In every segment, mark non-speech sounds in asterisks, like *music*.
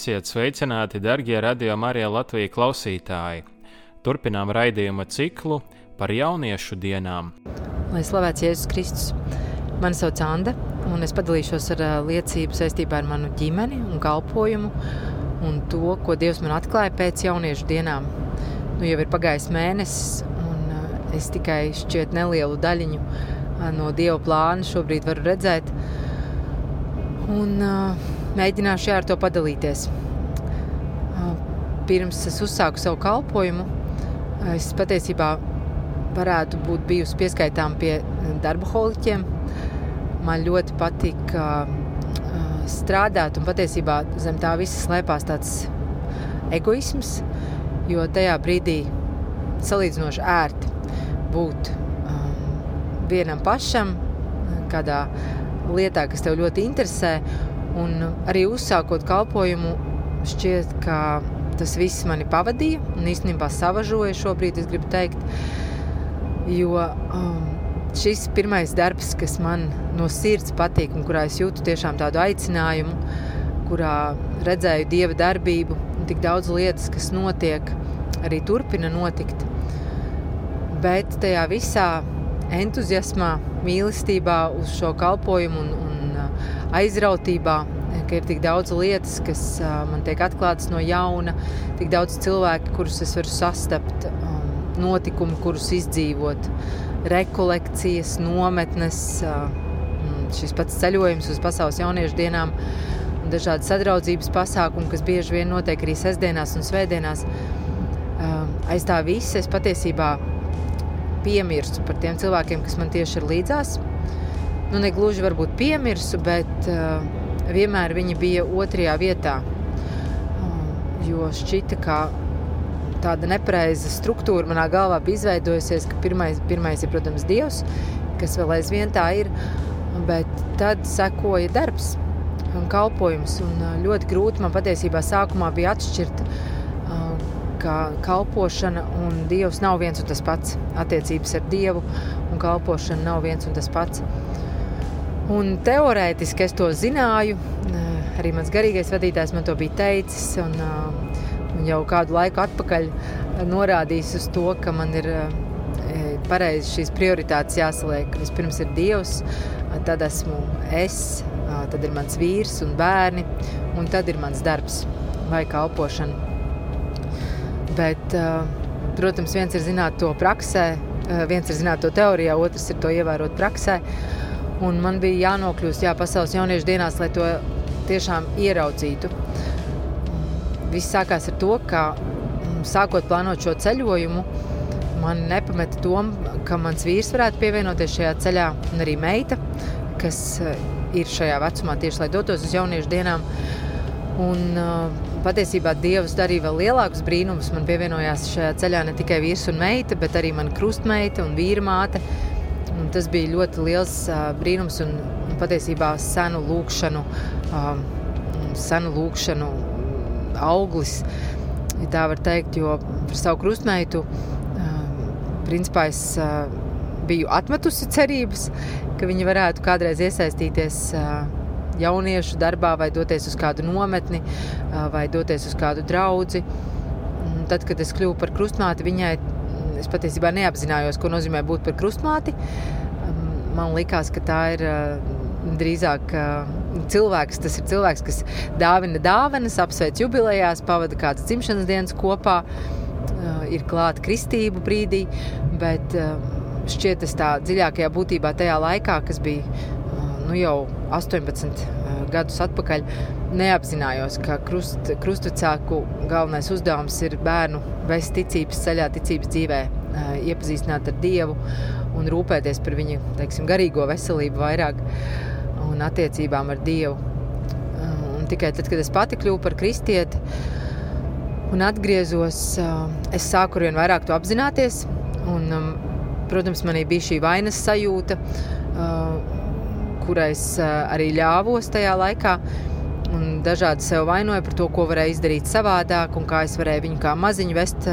Esiet sveicināti, darbie radio Marija Latvijas klausītāji! Turpinām raidījuma ciklu par jauniešu dienām. Lai slavēts Jēzus Kristus! Mani sauc Anna, un es padalīšos ar liecību saistībā ar manu ģimeni un kalpojumu un to, ko Dievs man atklāja pēc jauniešu dienām. Nu, jau ir pagājis mēnesis, un es tikai šķiet nelielu daļiņu no Dieva plāna šobrīd varu redzēt. Un, uh, mēģināšu ar to padalīties. Pirms es uzsāku savu kalpošanu, es patiesībā varētu būt bijusi pieskaitām pie darba holiķiem. Man ļoti patīk strādāt, un patiesībā zem tā visa slēpās tāds egoisms, jo tajā brīdī salīdzinoši ērti būt vienam pašam, kādā lietā, kas tev ļoti interesē, Un arī uzsākot kalpošanu, šķiet, ka tas viss mani pavadīja un īstenībā savažoja šobrīd, es gribu teikt. Jo um, šis pirmais darbs, kas man no sirds patīk un kurā es jūtu tiešām tādu aicinājumu, kurā redzēju dieva darbību un tik daudz lietas, kas notiek, arī turpina notikt. Bet tajā visā entuziasmā, mīlestībā uz šo kalpošanu un, aizrautībā, ka ir tik daudz lietas, kas man tiek atklātas no jauna, tik daudz cilvēku, kurus es varu sastapt, notikumi, kurus izdzīvot, rekolekcijas, nometnes, šis pats ceļojums uz pasaules jauniešu dienām dažādi sadraudzības pasākumi, kas bieži vien notiek arī sestdienās un svētdienās. Aiz tā visa es patiesībā piemirstu par tiem cilvēkiem, kas man tieši ir līdzās nu, ne gluži varbūt piemirsu, bet uh, vienmēr viņi bija otrajā vietā. Uh, jo šķita, ka tāda nepareiza struktūra manā galvā bija izveidojusies, ka pirmais, pirmais ir, protams, Dievs, kas vēl aizvien tā ir, bet tad sekoja darbs un kalpojums. Un uh, ļoti grūti man patiesībā sākumā bija atšķirt, ka kalpošana un Dievs nav viens un tas pats. Attiecības ar Dievu un kalpošana nav viens un tas pats. Un teorētiski es to zināju. Arī mans garīgais vadītājs man to bija teicis. Un, un jau kādu laiku atpakaļ norādījis uz to, ka man ir pareizi šīs prioritātes jāsaliek. Vispirms ir Dievs, tad esmu es, tad ir mans vīrs un bērni, un tad ir mans darbs vai kalpošana. Bet, protams, viens ir zināt to praksē, viens ir zināt to teorijā, otrs ir to ievērot praksē. Un man bija jānokļūst jā, pasaules jauniešu dienās, lai to tiešām ieraudzītu. Viss sākās ar to, ka mm, sākot plānot šo ceļojumu, man nepameta doma, ka mans vīrs varētu pievienoties šajā ceļā, un arī meita, kas eh, ir šajā vecumā tieši lai dotos uz jauniešu dienām. Un, uh, patiesībā Dievs darīja vēl lielākus brīnumus. Man pievienojās šajā ceļā ne tikai vīrs un meita, bet arī mana krustmeita un vīra māte. Un tas bija ļoti liels uh, brīnums un, patiesībā senu lūkšanu, senu lūkšanu auglis, ja tā var teikt, jo par savu krustmeitu uh, principā es uh, biju atmetusi cerības, ka viņi varētu kādreiz iesaistīties uh, jauniešu darbā vai doties uz kādu nometni uh, vai doties uz kādu draudzi. Un tad, kad es kļuvu par krustmāti, viņai Es patiesībā neapzinājos, ko nozīmē būt par krustmāti. Man liekas, ka tā ir drīzāk cilvēks. Tas ir cilvēks, kas dāvina dāvanas, apsveic jubilejās, pavada kādas dzimšanas dienas kopā, ir klāta kristību brīdī. Bet šķiet, tas tā dziļākajā būtībā tajā laikā, kas bija nu, jau 18 gadus atpakaļ, neapzinājos, ka krust, krustvecsāku galvenais uzdevums ir bērnu vest ticības ceļā, ticības dzīvē, iepazīstināt ar Dievu un rūpēties par viņu teiksim, garīgo veselību vairāk. Un, attiecībām ar Dievu. Un tikai tad, kad es pati kļuvu par kristieti un atgriezos, es sāku ar vien vairāk to apzināties. Un, protams, manī bija šī vainas sajūta, kurai es arī ļāvos tajā laikā. Dažādi sev vainoja par to, ko varēja izdarīt savādāk, un kā es varēju viņu kā maziņu vest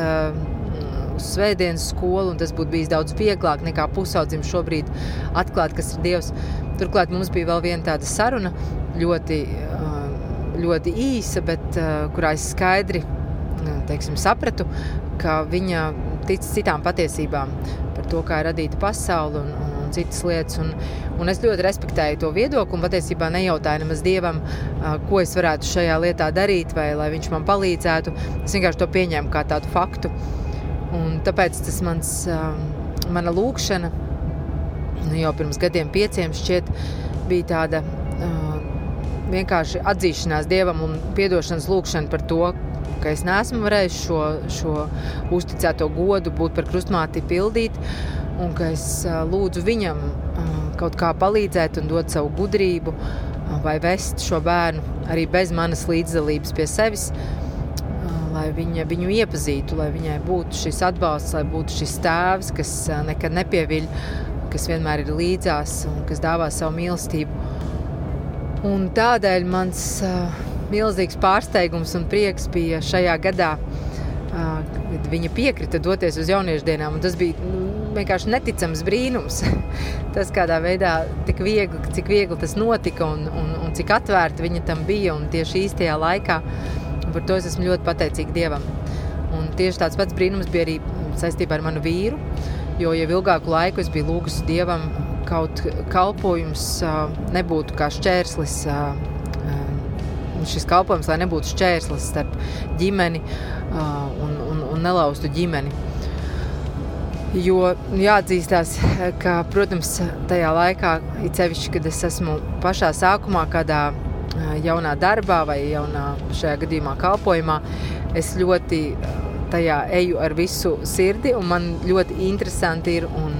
uz svētdienas skolu. Tas būtu bijis daudz vieglāk nekā pusaudzim šobrīd atklāt, kas ir Dievs. Turklāt mums bija vēl viena tāda saruna, ļoti, ļoti īsa, bet kurā es skaidri teiksim, sapratu, ka viņa tic citām patiesībām par to, kā ir radīta pasaule un, un citas lietas. Un, un es ļoti respektēju to viedokli un patiesībā nejautāju nemaz dievam, ko es varētu šajā lietā darīt, vai lai viņš man palīdzētu. Es vienkārši to pieņēmu kā tādu faktu. Un tāpēc tas mans, mana lūkšana nu, jau pirms gadiem, pieciem, šķiet, bija tāda vienkārši atzīšanās dievam un atdošanas lūkšana par to, ka es neesmu varējis šo, šo uzticēto godu būt par krustmāti pildīt, un ka es lūdzu viņam kaut kā palīdzēt un dot savu gudrību vai vest šo bērnu arī bez manas līdzdalības pie sevis lai viņa viņu iepazītu, lai viņai būtu šis atbalsts, lai būtu šis tēvs, kas nekad nepieviļ, kas vienmēr ir līdzās un kas dāvā savu mīlestību. Un tādēļ mans uh, milzīgs pārsteigums un prieks bija šajā gadā, uh, kad viņa piekrita doties uz jauniešu dienām. Tas bija nu, vienkārši neticams brīnums. *laughs* tas kādā veidā tik viegli, cik viegli tas notika un, un, un cik atvērta viņa tam bija un tieši īstajā laikā. Par to es esmu ļoti pateicīga Dievam. Un tieši tāds pats brīnums bija arī saistībā ar manu vīru, jo jau ilgāku laiku es biju lūgusi Dievam kaut kalpojums nebūtu kā šķērslis šis kalpojums, lai nebūtu šķērslis starp ģimeni un, un, un nelaustu ģimeni. Jo jāatzīstās, ka, protams, tajā laikā, it sevišķi, kad es esmu pašā sākumā, kādā jaunā darbā vai jaunā šajā gadījumā kalpojumā, es ļoti tajā eju ar visu sirdi un man ļoti interesanti ir un,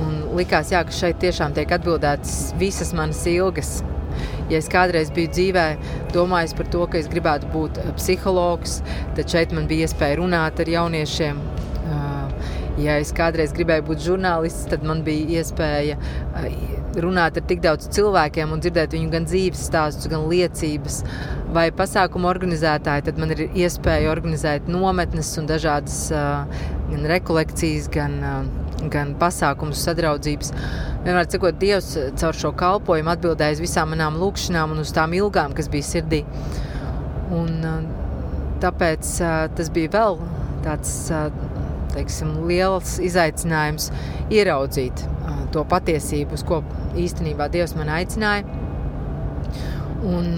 un likās, jā, ka šeit tiešām tiek atbildētas visas manas ilgas. Ja es kādreiz biju dzīvē, domājis par to, ka es gribētu būt psihologs, tad šeit man bija iespēja runāt ar jauniešiem, Ja es kādreiz gribēju būt žurnālists, tad man bija iespēja runāt ar tik daudz cilvēkiem un dzirdēt viņu gan dzīves stāstus, gan liecības. Vai pasākumu organizētāji, tad man ir iespēja organizēt nometnes un dažādas gan rekolekcijas, gan, gan pasākumus, sadraudzības. Vienmēr cikot, Dievs caur šo kalpojumu atbildēja uz visām manām lūkšanām un uz tām ilgām, kas bija sirdī. Un, tāpēc tas bija vēl tāds teiksim, liels izaicinājums ieraudzīt to patiesību, uz ko īstenībā Dievs man aicināja. Un,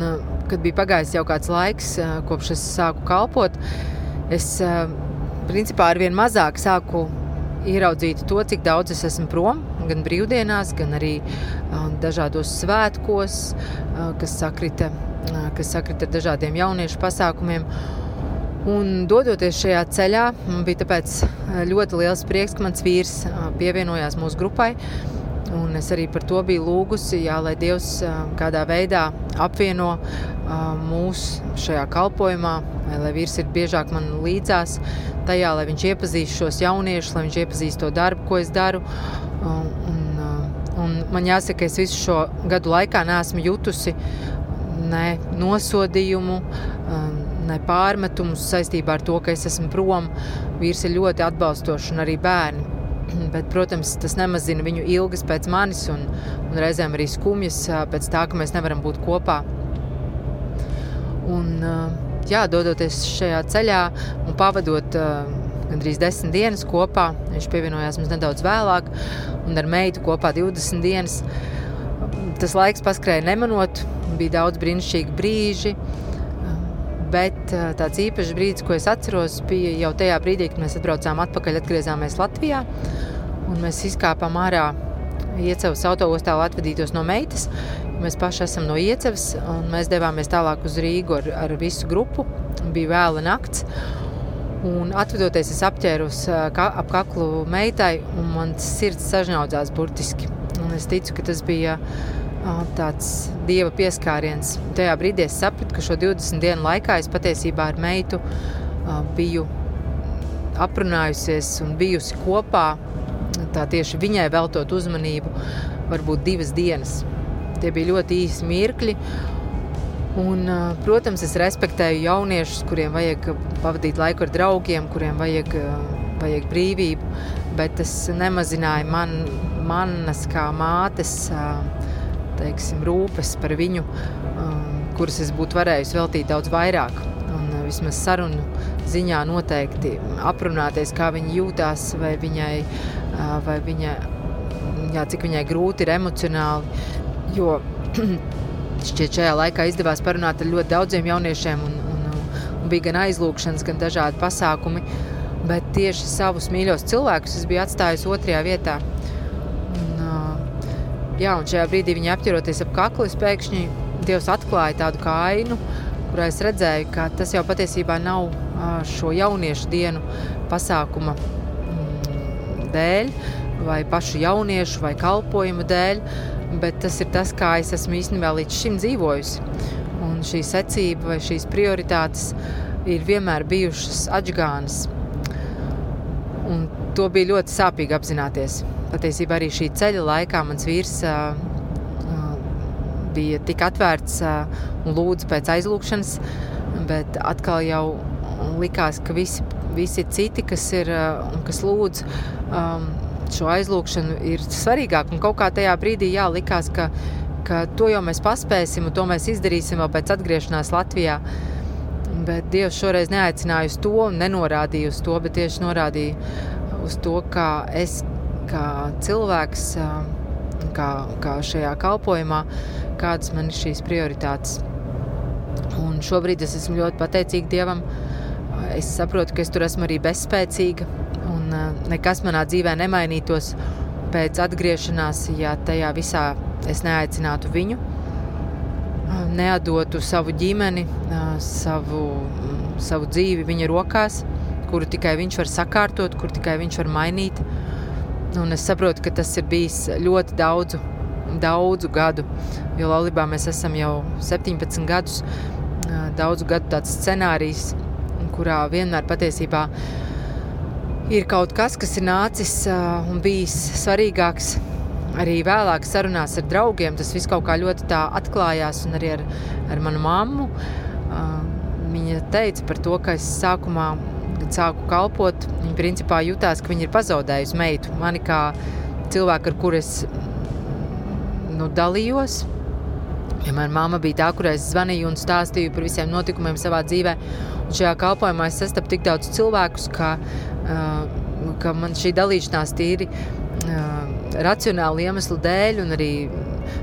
kad bija pagājis jau kāds laiks, kopš es sāku kalpot, es principā ar vien mazāk sāku ieraudzīt to, cik daudz es esmu prom, gan brīvdienās, gan arī dažādos svētkos, kas sakrita, kas sakrita ar dažādiem jauniešu pasākumiem. Un dodoties šajā ceļā, man bija eh, ļoti liels prieks, ka mans vīrs eh, pievienojās mūsu grupai. Un es arī par to biju lūgusi, jā, lai Dievs eh, kādā veidā apvieno mūs šajā kalpošanā, lai vīrs ir biežāk man līdzās tajā, lai viņš iepazīst šos jauniešus, lai viņš iepazīst to darbu, ko es daru. Un, un man jāsaka, ka es visu šo gadu laikā neesmu jutusi ne nosodījumu, ne pārmetumus saistībā ar to, ka es esmu prom. Vīrs ir ļoti atbalstošs un arī bērni. *clears throat* Bet, protams, tas nemazina viņu ilgas pēc manis un, un reizēm arī skumjas pēc tā, ka mēs nevaram būt kopā. Un, jā, dodoties šajā ceļā un pavadot gandrīz desmit dienas kopā, viņš pievienojās mums nedaudz vēlāk, un ar meitu kopā 20 dienas. Tas laiks paskrēja nemanot, bija daudz brīnišķīgu brīžu. Bet eh, tāds īpašs brīdis, ko es atceros, bija jau tajā brīdī, kad mēs atbraucām atpakaļ, atgriezāmies Latvijā. Mēs izkāpām ārā Iecevas autoostā, lai atvadītos no meitas. Mēs paši esam no Iecevas, un mēs devāmies tālāk uz Rīgu ar, ar visu grupu. Bija vēla nakts. Un atvadoties, es apķēros eh, ap kaklu meitai, un mans sirds sažņaudzās burtiski. Un es ticu, ka tas bija tāds dieva pieskāriens. Tajā brīdī es sapratu, ka šo 20 dienu laikā es patiesībā ar meitu biju aprunājusies un bijusi kopā. Tā tieši viņai veltot uzmanību, varbūt divas dienas. Tie bija ļoti īsi mirkļi. Un, protams, es respektēju jauniešus, kuriem vajag pavadīt laiku ar draugiem, kuriem vajag, vajag brīvību, bet tas nemazināja man, manas kā mātes teiksim, rūpes par viņu, kuras es būtu varējusi veltīt daudz vairāk. Un vismaz sarunu ziņā noteikti aprunāties, kā viņa jūtās, vai viņai, vai viņa, jā, cik viņai grūti ir emocionāli. Jo *clears throat* šķiet, šajā laikā izdevās parunāt ar ļoti daudziem jauniešiem, un, un, un bija gan aizlūgšanas, gan dažādi pasākumi. Bet tieši savus mīļos cilvēkus es biju atstājusi otrajā vietā. Un, jā, un šajā brīdī viņi apķeroties ap kaklu, pēkšņi Dievs atklāja tādu kā ainu, kurā es redzēju, ka tas jau patiesībā nav šo jauniešu dienu pasākuma mm, dēļ, vai pašu jauniešu, vai kalpojumu dēļ, bet tas ir tas, kā es esmu īstenībā līdz šim dzīvojusi. Un šī secība vai šīs prioritātes ir vienmēr bijušas atžgānas. Un to bija ļoti sāpīgi apzināties. Patiesībā arī šī ceļa laikā mans vīrs uh, bija tik atvērts uh, un lūdza pēc aizlūgšanas, bet atkal jau likās, ka visi, visi citi, kas ir uh, un kas lūdz, um, šo aizlūgšanu ir svarīgāk. Un kaut kā tajā brīdī jā, likās, ka, ka to jau mēs paspēsim, un to mēs izdarīsim vēl pēc atgriešanās Latvijā. Bet Dievs šoreiz neaicināja uz to, nenorādīja uz to, bet tieši norādīja uz to, kā es, kā cilvēks, kā, kā šajā kalpošanā, kādas man ir šīs prioritātes. Un šobrīd es esmu ļoti pateicīga Dievam. Es saprotu, ka es tur esmu arī bezspēcīga, nekas manā dzīvē nemainītos pēc atgriešanās, ja tajā visā es neaicinātu viņu, neadotu savu ģimeni, savu, savu dzīvi viņa rokās, kuru tikai viņš var sakārtot, kur tikai viņš var mainīt. Un es saprotu, ka tas ir bijis ļoti daudzu, daudzu gadu, jo Latvijā mēs esam jau 17 gadus, daudzu gadu tāds scenārijs, kurā vienmēr patiesībā ir kaut kas, kas ir nācis un bijis svarīgāks. Arī vēlāk sarunās ar draugiem tas viss kaut kā ļoti atklājās, un arī ar, ar manu mammu. Viņa teica par to, ka es sākumā, kad sāku kalpot, viņa principā jutās, ka viņa ir pazaudējusi meitu. Mani kā cilvēku, ar kuru es nu, dalījos. Ja manā mamma bija tā, kurai es zvanīju un stāstīju par visiem notikumiem savā dzīvē. Un šajā kalpošanā es sastapu tik daudz cilvēku, ka ka man šī dalīšanās tīri racionāli iemeslu dēļ un arī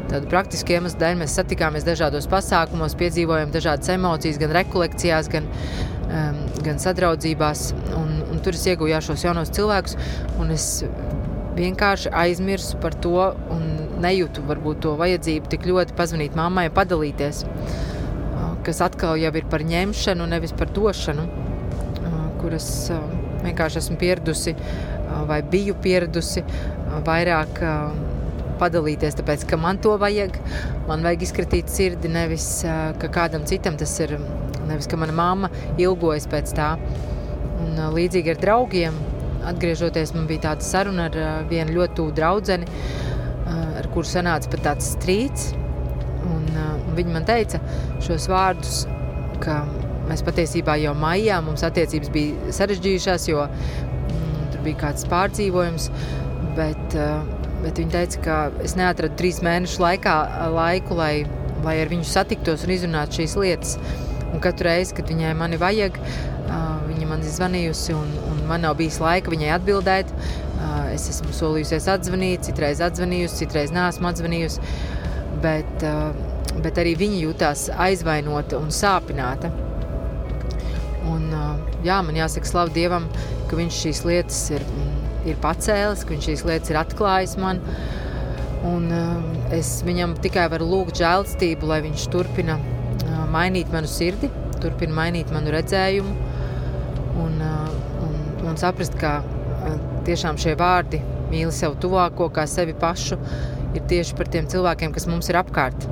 tādu praktisku iemeslu dēļ mēs satikāmies dažādos pasākumos, piedzīvojam dažādas emocijas, gan rekolekcijās, gan, gan sadraudzībās. Un, un tur es iegūju šos jaunos cilvēkus, un es vienkārši aizmirsu par to un nejūtu varbūt to vajadzību tik ļoti pazvanīt mammai un padalīties, kas atkal jau ir par ņemšanu, nevis par došanu, kuras vienkārši esmu pieradusi vai biju pieradusi vairāk padalīties, tāpēc, ka man to vajag. Man vajag izkritīt sirdi, nevis ka kādam citam tas ir, nevis ka mana mamma ilgojas pēc tā. Un, līdzīgi ar draugiem, atgriežoties, man bija tāda saruna ar vienu ļoti tuvu draudzeni, ar kuru sanāca pat tāds strīds. Un, un viņi man teica šos vārdus, ka Mēs patiesībā jau maijā mums attiecības bija sarežģījušās, jo mm, tur bija kāds pārdzīvojums. Bet, bet viņi teica, ka es neatradu trīs mēnešu laikā laiku, lai, lai ar viņu satiktos un izrunātu šīs lietas. Un katru reizi, kad viņai mani vajag, viņa man ir zvanījusi, un, un man nav bijis laika viņai atbildēt. Es esmu solījusies atzvanīt, citreiz atzvanījusi, citreiz neesmu atzvanījusi. Bet, bet arī viņa jutās aizvainota un sāpināta. Un, jā, man jāsaka, slavu Dievam, ka viņš šīs lietas ir, ir pacēlis, ka viņš šīs lietas ir atklājis man. Un, es viņam tikai varu lūgt žēlstību, lai viņš turpina mainīt manu sirdi, turpina mainīt manu redzējumu un, un, un saprast, ka tiešām šie vārdi mīli sev tuvāko kā sevi pašu ir tieši par tiem cilvēkiem, kas mums ir apkārt.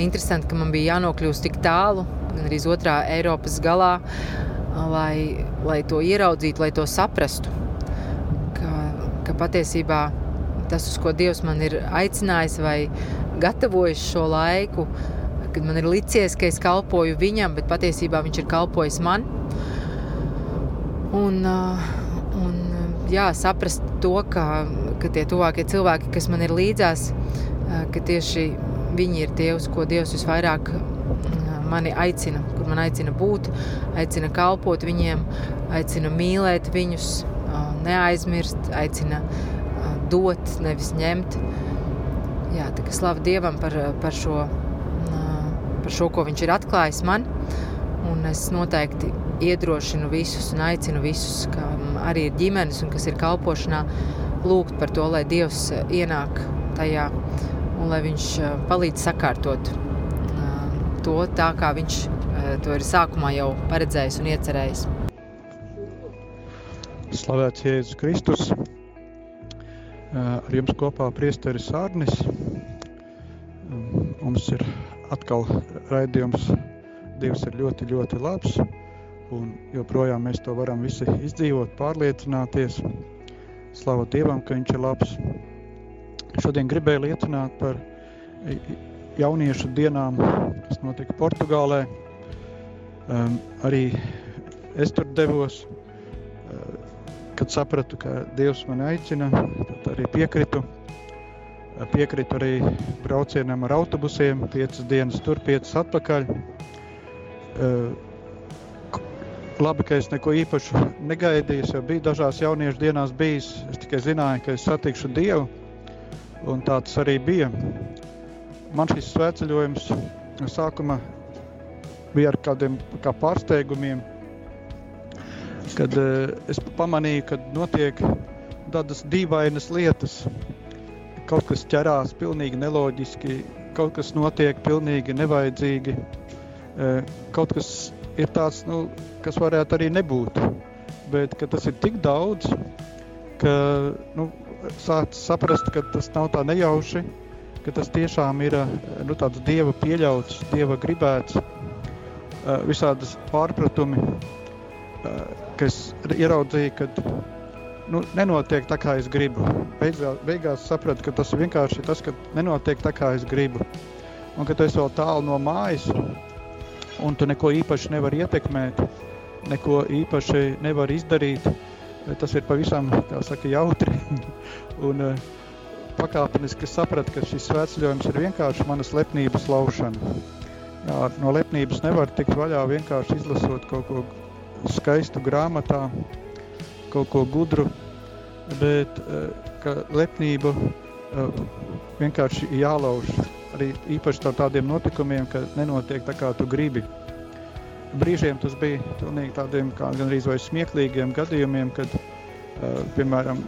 Interesanti, ka man bija jānokļūst tik tālu, gan arī otrā Eiropas galā, lai, lai to ieraudzītu, lai to saprastu. Ka, ka patiesībā tas, uz ko Dievs man ir aicinājis vai gatavojis šo laiku, kad man ir licies, ka es kalpoju viņam, bet patiesībā viņš ir kalpojis man. Un, un jā, saprast to, ka, ka tie tuvākie cilvēki, kas man ir līdzās, ka tieši viņi ir tie, uz ko Dievs visvairāk mani aicina, kur man aicina būt, aicina kalpot viņiem, aicina mīlēt viņus, neaizmirst, aicina dot, nevis ņemt. Jā, tā kā slavu Dievam par, par, šo, par šo, ko viņš ir atklājis man, un es noteikti iedrošinu visus un aicinu visus, kā arī ir ģimenes un kas ir kalpošanā, lūgt par to, lai Dievs ienāk tajā un lai viņš palīdz sakārtot to tā, kā viņš to ir sākumā jau paredzējis un iecerējis. Slavēts Jēzus Kristus! Ar jums kopā priesteris Ārnis. Mums ir atkal raidījums Dievs ir ļoti, ļoti labs un joprojām mēs to varam visi izdzīvot, pārliecināties. Slavu Dievam, ka viņš ir labs. Šodien gribēju liecināt par jauniešu dienām, kas notika Portugālē. Um, arī es tur devos, uh, kad sapratu, ka Dievs mani aicina, tad arī piekritu. Piekritu arī braucienam ar autobusiem, piecas dienas tur, piecas atpakaļ. Uh, labi, ka es neko īpašu negaidīju. Es jau biju dažās jauniešu dienās bijis. Es tikai zināju, ka es satikšu Dievu. Un tā tas arī bija. Man šis svētceļojums sākuma bija ar kādiem kā pārsteigumiem. Kad uh, es pamanīju, ka notiek tādas dīvainas lietas. Kaut kas ķerās pilnīgi neloģiski, kaut kas notiek pilnīgi nevajadzīgi. Uh, kaut kas ir tāds, nu, kas varētu arī nebūt. Bet tas ir tik daudz, ka nu, sāc saprast, ka tas nav tā nejauši, ka tas tiešām ir nu, tāds dieva pieļauts, dieva gribēts, visādas pārpratumi, kas ieraudzīja, ka nu, nenotiek tā, kā es gribu. Beigās, beigās sapratu, ka tas vienkārši ir tas, ka nenotiek tā, kā es gribu. Un ka tu esi vēl tālu no mājas, un tu neko īpaši nevari ietekmēt, neko īpaši nevari izdarīt. Tas ir pavisam, saka, jautri. *laughs* un uh, pakāpeniski sapratu, ka šis svētceļojums ir vienkārši manas lepnības laušana. Jā, no lepnības nevar tikt vaļā vienkārši izlasot kaut ko skaistu grāmatā, kaut ko gudru, bet uh, ka lepnību uh, vienkārši jālauž arī īpaši ar tādiem notikumiem, ka nenotiek tā, kā tu gribi. Brīžiem tas bija pilnīgi tādiem kā gandrīz vai smieklīgiem gadījumiem, kad, uh, piemēram,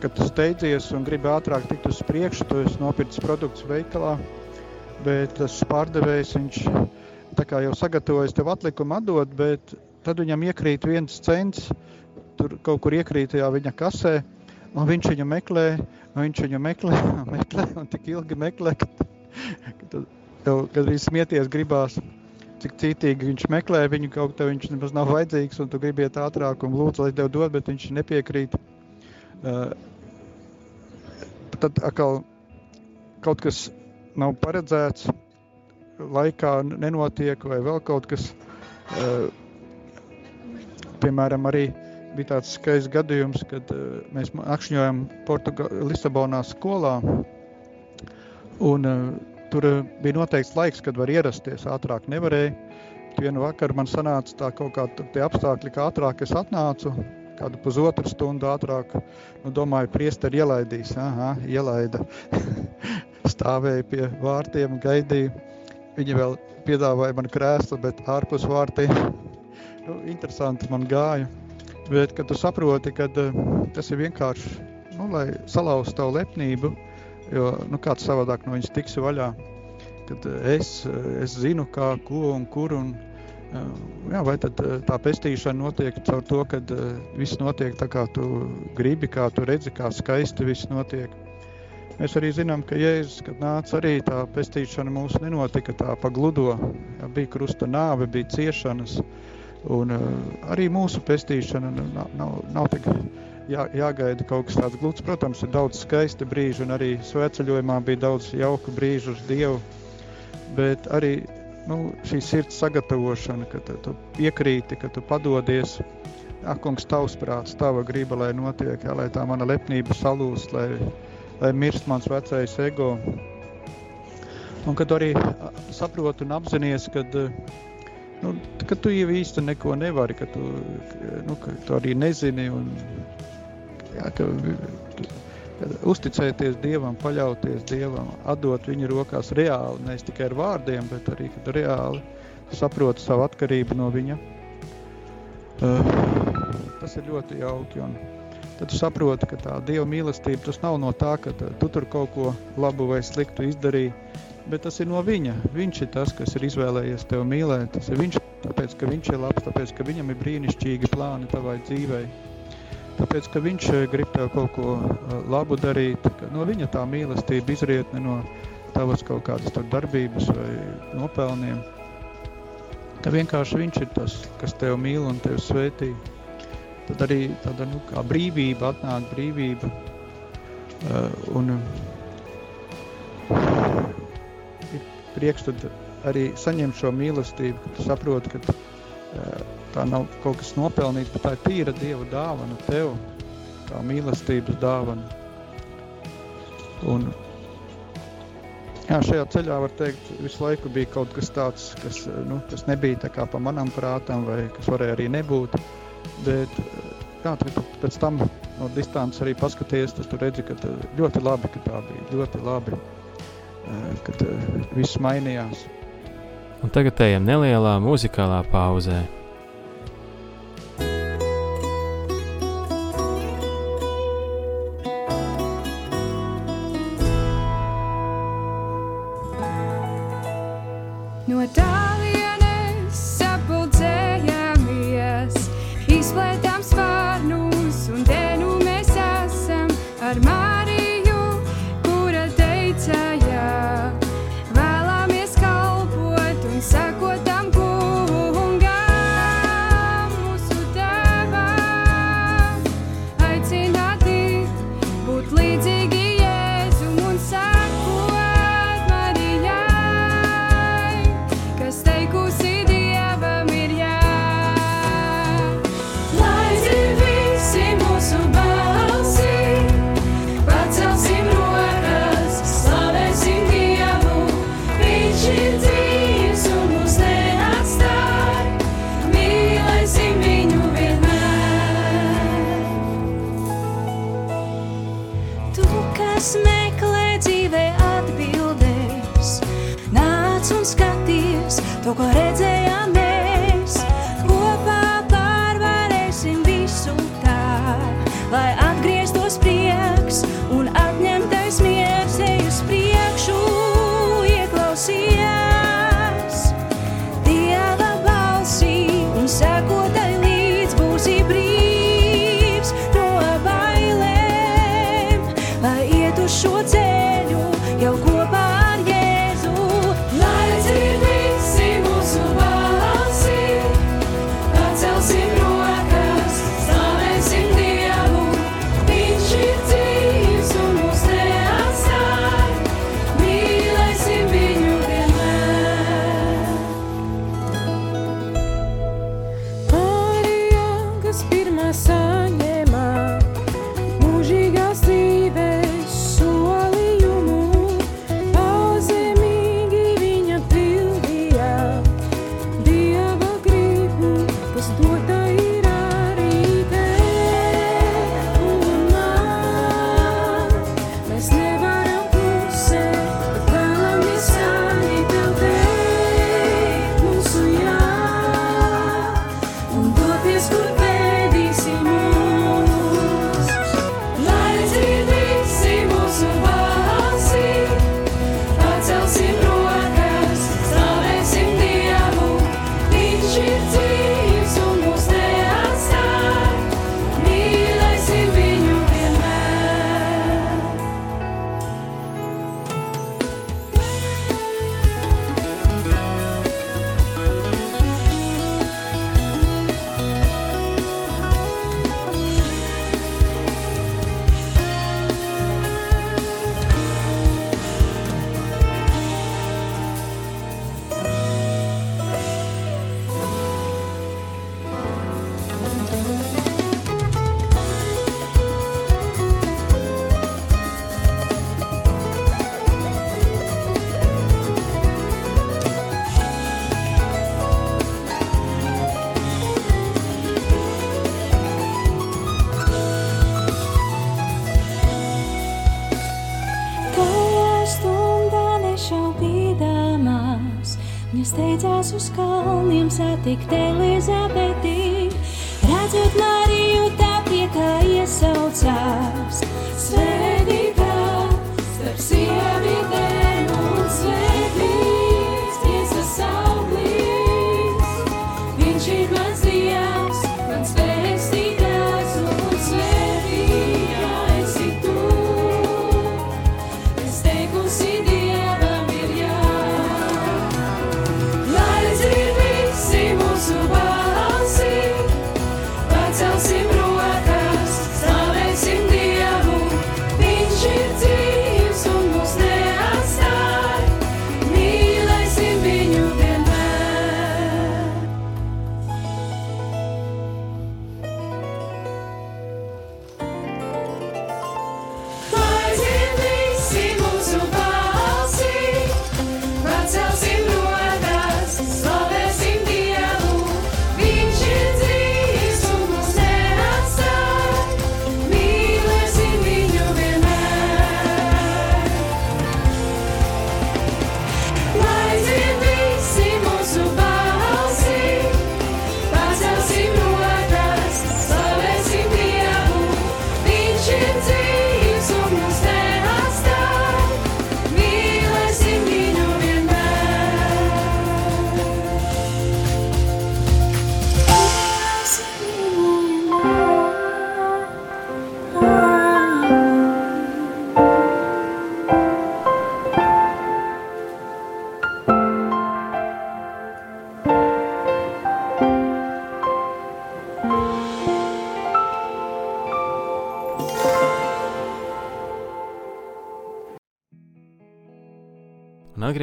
kad tu steidzies un gribi ātrāk tikt uz priekšu, tu esi nopircis produktus veikalā, bet tas pārdevējs, viņš tā kā jau sagatavojas tev atlikumu atdot, bet tad viņam iekrīt viens cents, tur kaut kur iekrīt tajā viņa kasē, un viņš viņu meklē, un viņš viņu meklē, *laughs* meklē, un tik ilgi meklē, ka Tad tev gandrīz smieties gribās, cik cītīgi viņš meklē viņu, kaut tev viņš nemaz nav vajadzīgs, un tu gribi iet ātrāk un lūdzu, lai tev dod, bet viņš nepiekrīt. Uh, tad atkal kaut kas nav paredzēts, laikā nenotiek, vai vēl kaut kas. Uh, piemēram, arī bija tāds skaists gadījums, kad uh, mēs Portuga Lisabonā skolā, Un, uh, tur uh, bija noteikts laiks, kad var ierasties. Ātrāk nevarēja. Vienu vakaru man sanāca tā kaut kādi apstākļi, ka ātrāk es atnācu, kādu pusotru stundu ātrāk. Nu, domāju, priesteri ielaidīs. Aha, ielaida. *laughs* Stāvēja pie vārtiem, gaidīja. Viņi vēl piedāvāja man krēslu, bet ārpus vārtiem. nu, interesanti man gāja. Bet, kad tu saproti, ka uh, tas ir vienkārši, nu, lai salauztu tavu lepnību, uh, Jo nu, kāds savādāk no viņas tiks vaļā. Kad eh, es, eh, es zinu, kā, ko un kur. Un, eh, jā, vai tad tā pestīšana notiek caur to, ka viss notiek tā, kā tu gribi, kā tu redzi, kā skaisti viss notiek. Mēs arī zinām, ka Jēzus, kad nāca arī tā pestīšana mūsu nenotika tā pa gludo. Ja, bija krusta nāve, bija ciešanas, un uh, arī mūsu pestīšana nav, nav, nav tik jā, jāgaida kaut kas tāds gluds. Protams, ir daudz skaisti brīži, un arī svētceļojumā bija daudz jauku brīžu uz Dievu, bet arī nu, šī sirds sagatavošana, ka tu piekrīti, ka tu padodies, ak, kungs, tavs prāts, tava griba, lai notiek, jā, lai tā mana lepnība salūst, lai lai mirst mans vecais ego. Un kad arī saprotu un apzinies, kad, nu, ka tu jau īsti neko nevari, ka tu, nu, ka tu arī nezini un jā, ka, uzticēties Dievam, paļauties Dievam, atdot viņa rokās reāli, nevis tikai ar vārdiem, bet arī, kad reāli saproti savu atkarību no viņa. Uh, tas ir ļoti jauki un tad tu saproti, ka tā Dieva mīlestība tas nav no tā, ka tu tur kaut ko labu vai sliktu izdarīji, bet tas ir no Viņa. Viņš ir tas, kas ir izvēlējies tevi mīlēt. Tas ir viņš, tāpēc, ka viņš ir labs, tāpēc, ka viņam ir brīnišķīgi plāni tavai dzīvei. Tāpēc, ka viņš eh, grib tev kaut ko eh, labu darīt, no viņa tā mīlestība izriet ne no tavas kaut kādas darbības vai nopelniem. Ka vienkārši viņš ir tas, kas tev mīl un tevi svētī tad arī tāda nu, kā brīvība atnāk brīvība. Uh, un uh, tad arī saņemt šo mīlestību, kad saproti, ka uh, tā nav kaut kas nopelnīts, bet tā ir tīra Dieva dāvana tev, tā mīlestības dāvana. Un, jā, šajā ceļā var teikt, visu laiku bija kaut kas tāds, kas, nu, kas nebija tā kā pa manam prātam vai kas varēja arī nebūt. Bet jā, pēc tam no distances arī paskaties, tad tu redzi, ka ļoti labi, ka tā bija. Ļoti labi, kad viss mainījās. Un tagad ejam nelielā muzikālā pauzē. Why I is good. Elizabeti. Redzot Mariju, tā priekā iesaucās, svētītā starp sievietēm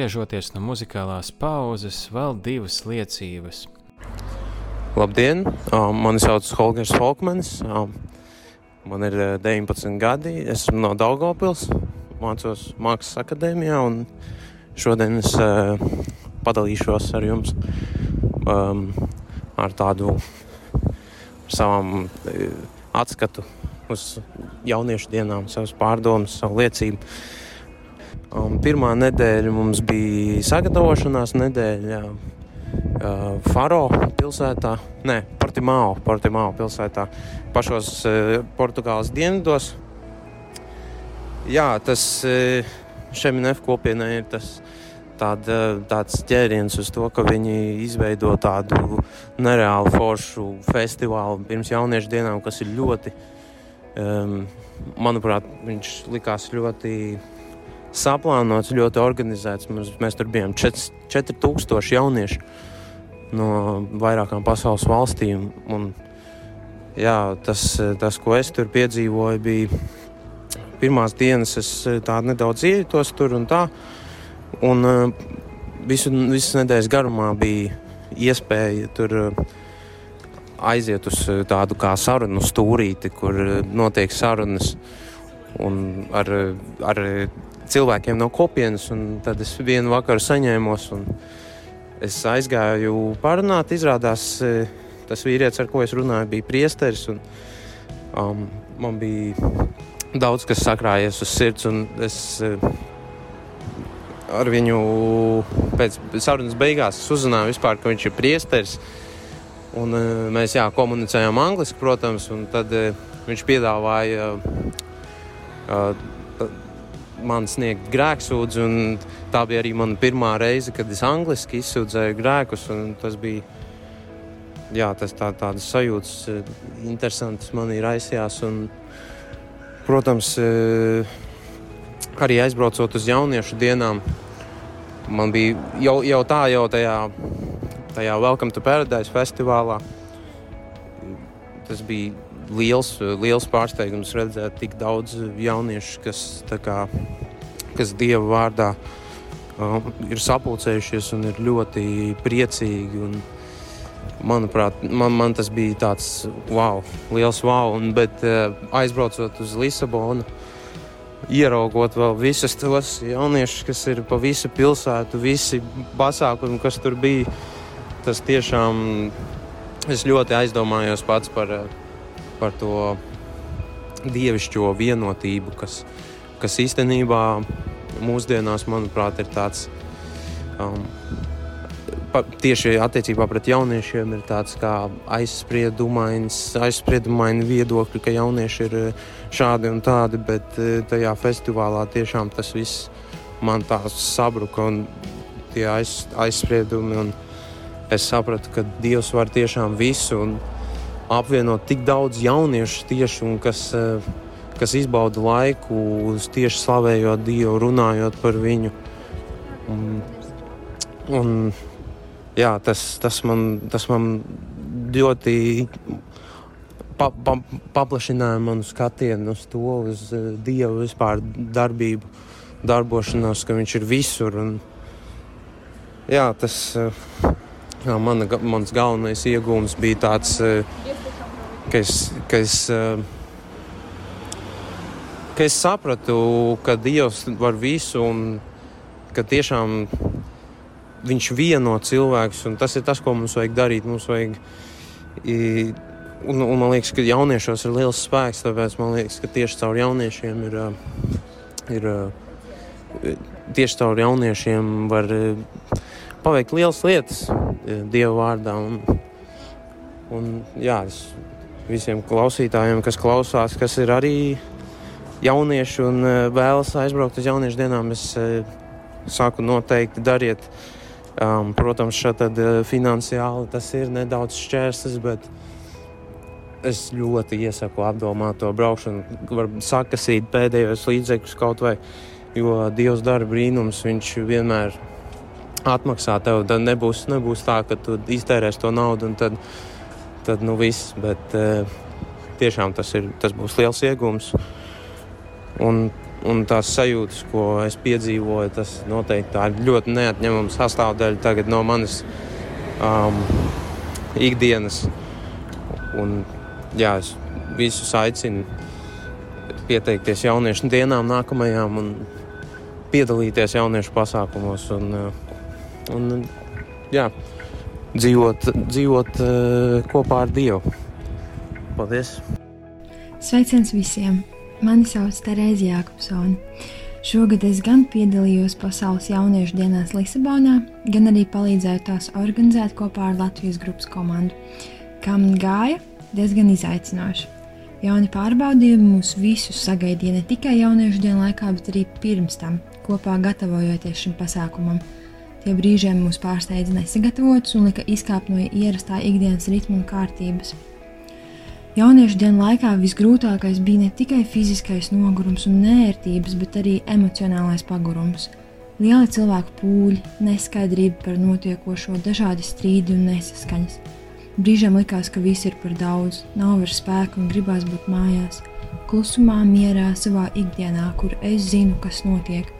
atgriežoties no muzikālās pauzes, vēl divas liecības. Labdien! Mani sauc Holgers Falkmans. Uh, Man ir uh, 19 gadi. Esmu no Daugopils, mācos Mākslas akadēmijā. un Šodien es padalīšos ar jums um, ar tādu savam uh, atskatu uz jauniešu dienām, savas pārdomas, savu liecību. Um, pirmā nedēļa mums bija sagatavošanās nedēļa. Uh, Faro pilsētā, ne, Portimao, Portimao pilsētā, pašos uh, Portugāles dienvidos. Jā, tas uh, Šeminef kopienai ir tas tāda, tāds ķēriens uz to, ka viņi izveido tādu nereālu foršu festivālu pirms jauniešu dienām, kas ir ļoti, um, manuprāt, viņš likās ļoti saplānots, ļoti organizēts. Mēs, mēs tur bijām 4000 jauniešu no vairākām pasaules valstīm. Un, jā, tas, tas, ko es tur piedzīvoju, bija pirmās dienas, es tā nedaudz iejutos tur un tā. Un uh, visu, visas nedēļas garumā bija iespēja tur uh, aiziet uz tādu kā sarunu stūrīti, kur notiek sarunas un ar, ar cilvēkiem no kopienas. Tad es vienu vakaru saņēmos un es aizgāju parunāt. Izrādās, eh, tas vīrietis, ar ko es runāju, bija priesteris. Un, um, man bija daudz kas sakrājies uz sirds, un es eh, ar viņu pēc sarunas beigās uzzināju, vispār, ka viņš ir priesteris. Un, eh, mēs jā, komunicējām angliski, protams, un tad viņš piedāvāja uh, man sniegt grēksūdzi. Tā bija arī mana pirmā reize, kad es angliski izsūdzēju grēkus. Tas bija jā, tas tā, tādas sajūtas, eh, interesantas man ir aizsījās. Un, protams, eh, arī aizbraucot uz jauniešu dienām, man bija jau, jau tā, jau tajā, tajā Welcome to Paradise festivālā. Tas bija liels, liels pārsteigums redzēt tik daudz jauniešu, kas, kā, kas Dieva vārdā um, ir sapulcējušies un ir ļoti priecīgi. Un, manuprāt, man, man tas bija tāds wow, liels wow. Un, bet uh, aizbraucot uz Lisabonu, ieraugot vēl visus tos jauniešus, kas ir pa visu pilsētu, visi pasākumi, kas tur bija, tas tiešām es ļoti aizdomājos pats par, eh, par to dievišķo vienotību, kas, kas īstenībā mūsdienās, manuprāt, ir tāds um, pa, tieši attiecībā pret jauniešiem ir tāds kā aizspriedumains, aizspriedumaini viedokļi, ka jaunieši ir eh, šādi un tādi, bet eh, tajā festivālā tiešām tas viss man tā sabruka un tie aiz, aizspriedumi. Un es sapratu, ka Dievs var tiešām visu un apvienot tik daudz jauniešu tieši un kas, eh, kas izbauda laiku, tieši slavējot Dievu, runājot par viņu. Un, un, jā, tas, tas, man, tas man ļoti pa, pa, paplašināja manu skatienu uz to, uz uh, Dievu vispār darbību, darbošanos, ka Viņš ir visur. Un, jā, tas uh, jā, mana, mans galvenais iegūms bija tāds, uh, ka es. Ka es uh, ka es sapratu, ka Dievs var visu un ka tiešām Viņš vieno cilvēkus, tas ir tas, ko mums vajag darīt. Mums vajag, un, un man liekas, ka jauniešos ir liels spēks, tāpēc man liekas, ka tieši caur jauniešiem ir, ā, ir ā, tieši caur jauniešiem var paveikt lielas lietas Dieva vārdā. Un, un, jā, es visiem klausītājiem, kas klausās, kas ir arī jaunieši un ā, vēlas aizbraukt uz jauniešu dienām, es ā, saku noteikti dariet. Um, protams, šeit uh, finansiāli tas ir nedaudz šķērslis, bet es ļoti iesaku apdomāt to braukšanu. Varbūt sakasīt pēdējos līdzekļus kaut vai, jo Dievs dara brīnums, viņš vienmēr atmaksā tev. Tad nebūs, nebūs tā, ka tu iztērēsi to naudu un tad, tad nu viss. Bet uh, tiešām tas, ir, tas būs liels iegūms. Un un tās sajūtas, ko es piedzīvoju, tas noteikti tā ir ļoti neatņemama sastāvdaļa tagad no manas um, ikdienas. Un, jā, es visus aicinu pieteikties jauniešu dienām, nākamajām un piedalīties jauniešu pasākumos. Un, uh, un, jā, dzīvot, dzīvot uh, kopā ar Dievu. Paldies! Sveiciens visiem! Mani sauc Terēzija Jākopsona. Šogad es gan piedalījos Pasaules jauniešu dienās Lisabonā, gan arī palīdzēju tās organizēt kopā ar Latvijas grupas komandu. Kā man gāja, diezgan izaicinoši. Jauni pārbaudījumi mūs visus sagaidīja ne tikai jauniešu dienu laikā, bet arī pirms tam, kopā gatavojoties šim pasākumam. Tie brīžiem mūs pārsteidza nesagatavotus un lika izkāpt no ierastā ikdienas ritma un kārtības. Jauniešu dienu laikā visgrūtākais bija ne tikai fiziskais nogurums un nērtības, bet arī emocionālais pagurums. Lieli cilvēku pūļi, neskaidrība par notiekošo, dažādi strīdi un nesaskaņas. Brīžiem likās, ka viss ir par daudz, nav vairs spēka un gribās būt mājās, klusumā, mierā, savā ikdienā, kur es zinu, kas notiek,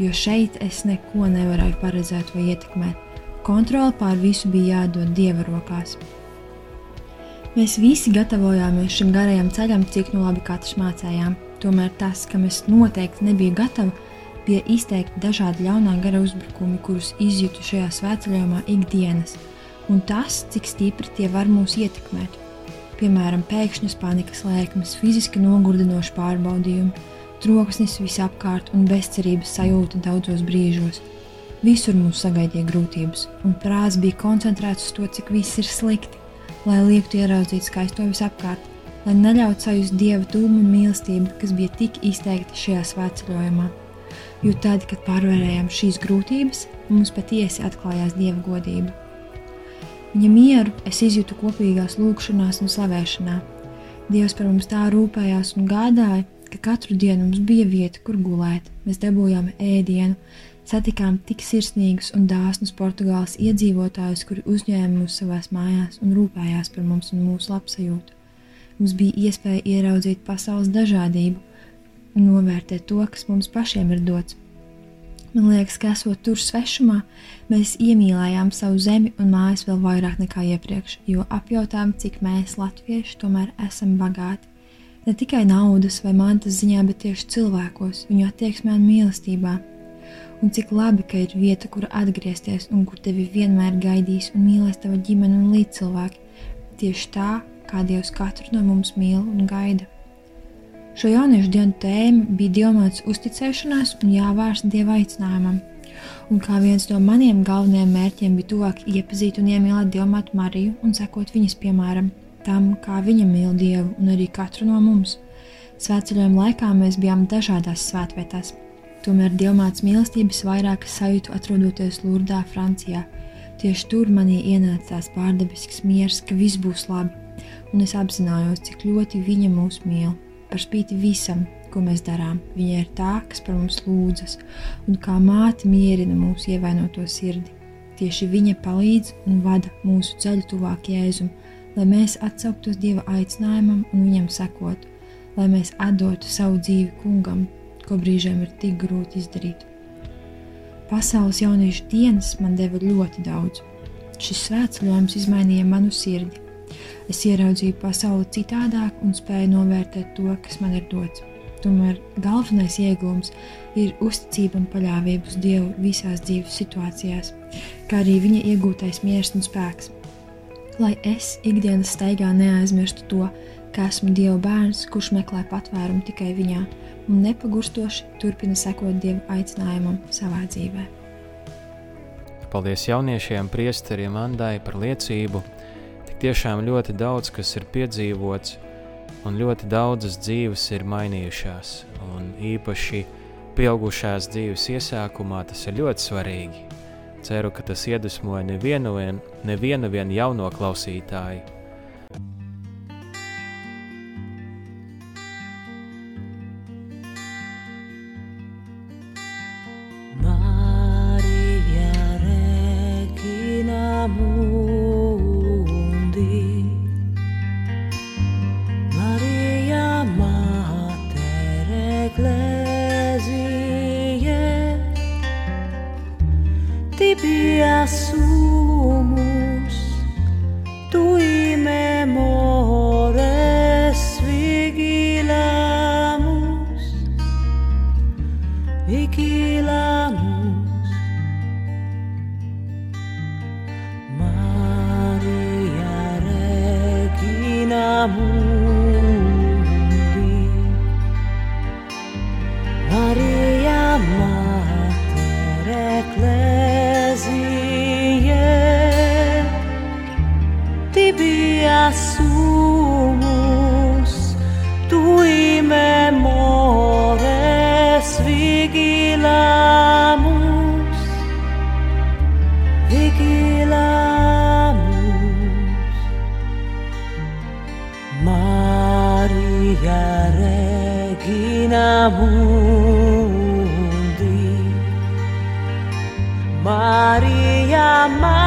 jo šeit es neko nevarēju paredzēt vai ietekmēt. Kontrole pār visu bija jādod dieva rokās. Mēs visi gatavojāmies šim garajam ceļam, cik nu labi katrs mācējām. Tomēr tas, kam es noteikti nebiju gatava, bija izteikti dažādi ļaunā gara uzbrukumi, kurus izjūtu šajā svētceļojumā ikdienas, un tas, cik stipri tie var mūs ietekmēt. Piemēram, pēkšņas panikas lēkmes, fiziski nogurdinoši pārbaudījumi, troksnis visapkārt un bezcerības sajūta daudzos brīžos. Visur mūs sagaidīja grūtības, un prāts bija koncentrēts uz to, cik viss ir slikti lai liektu ieraudzīt skaisto visapkārt, lai neļautu sajust dieva tūmu un mīlestību, kas bija tik izteikti šajā svētceļojumā. Jo tad, kad pārvarējām šīs grūtības, mums patiesi atklājās dieva godība. Viņa mieru es izjūtu kopīgās lūgšanās un slavēšanā. Dievs par mums tā rūpējās un gādāja, ka katru dienu mums bija vieta, kur gulēt. Mēs dabūjām ēdienu, satikām tik sirsnīgus un dāsnus Portugāles iedzīvotājus, kuri uzņēma mūs savās mājās un rūpējās par mums un mūsu labsajūtu. Mums bija iespēja ieraudzīt pasaules dažādību un novērtēt to, kas mums pašiem ir dots. Man liekas, ka esot tur svešumā, mēs iemīlējām savu zemi un mājas vēl vairāk nekā iepriekš, jo apjautām, cik mēs, latvieši, tomēr esam bagāti. Ne tikai naudas vai mantas ziņā, bet tieši cilvēkos, viņu attieksmē un mīlestībā. Un cik labi, ka ir vieta, kur atgriezties un kur tevi vienmēr gaidīs un mīlēs tava ģimene un līdzcilvēki. Tieši tā, kā Dievs katru no mums mīl un gaida. Šo jauniešu dienu tēma bija diamāts uzticēšanās un jāvērst dieva aicinājumam. Un kā viens no maniem galvenajiem mērķiem bija tuvāk iepazīt un iemīlēt Dievmātu Mariju un sekot viņas piemēram, tam, kā viņa mīl Dievu un arī katru no mums. Svētceļojuma laikā mēs bijām dažādās svētvietās. Tomēr Dievmāts mīlestības vairāk sajūtu atrodoties Lurdā, Francijā. Tieši tur manī ienāca tās pārdabisks miers, ka viss būs labi, un es apzinājos, cik ļoti viņa mūs mīl. Par spīti visam, ko mēs darām, viņa ir tā, kas par mums lūdzas, un kā māte mierina mūsu ievainoto sirdi. Tieši viņa palīdz un vada mūsu ceļu tuvāk Jēzum, lai mēs atsauktos Dieva aicinājumam un viņam sekotu, lai mēs atdotu savu dzīvi kungam, ko brīžiem ir tik grūti izdarīt. Pasaules jauniešu dienas man deva ļoti daudz. Šis svētceļojums izmainīja manu sirdi. Es ieraudzīju pasauli citādāk un spēju novērtēt to, kas man ir dots. Tomēr galvenais iegūms ir uzticība un paļāvība uz Dievu visās dzīves situācijās, kā arī viņa iegūtais miers un spēks. Lai es ikdienas staigā neaizmirstu to, ka esmu Dieva bērns, kurš meklē patvērumu tikai viņā, un nepagurstoši turpina sekot Dieva aicinājumam savā dzīvē. Paldies jauniešiem, priesteriem Andai par liecību. Tik tiešām ļoti daudz, kas ir piedzīvots, un ļoti daudzas dzīves ir mainījušās. Un īpaši pieaugušās dzīves iesākumā tas ir ļoti svarīgi. Ceru, ka tas iedvesmoja nevienu, vien, nevienu vien jauno klausītāju. Mater Ecclesiae Tibia sumus Tui memores vigilamus Vigilamus Maria Regina Mundi my